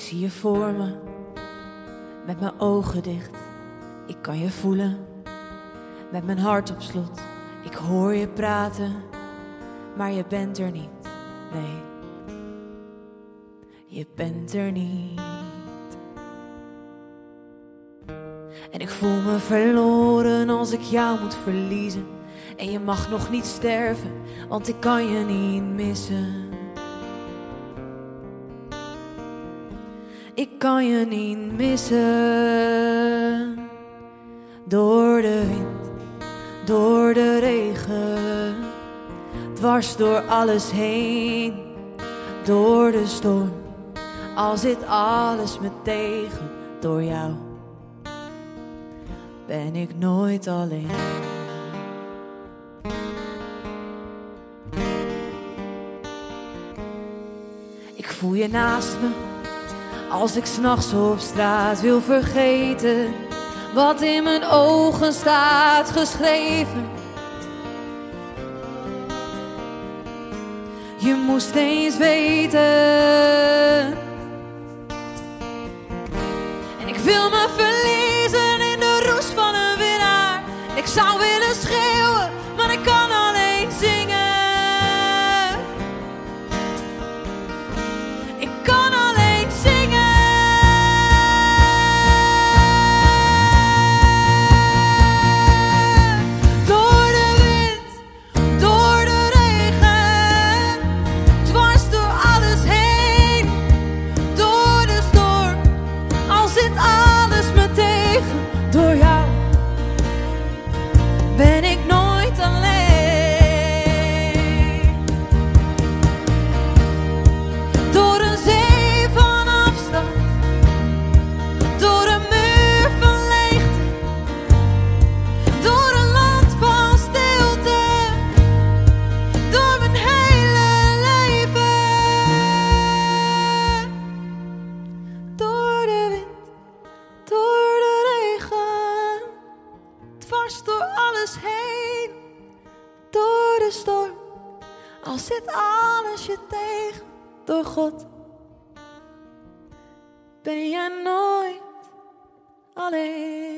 zie je voor me, met mijn ogen dicht. Ik kan je voelen, met mijn hart op slot. Ik hoor je praten, maar je bent er niet. Nee, je bent er niet. En ik voel me verloren als ik jou moet verliezen. En je mag nog niet sterven, want ik kan je niet missen. Ik kan je niet missen. Door de wind, door de regen, dwars door alles heen, door de storm. Al zit alles me tegen, door jou ben ik nooit alleen. Ik voel je naast me als ik s'nachts op straat wil vergeten wat in mijn ogen staat geschreven. Je moest eens weten. En ik wil me verliezen in de roes van een winnaar. Ik zou willen schreeuwen, maar ik kan alleen zingen. Ik kan alles heen, door de storm. Al zit alles je tegen, door God ben jij nooit alleen.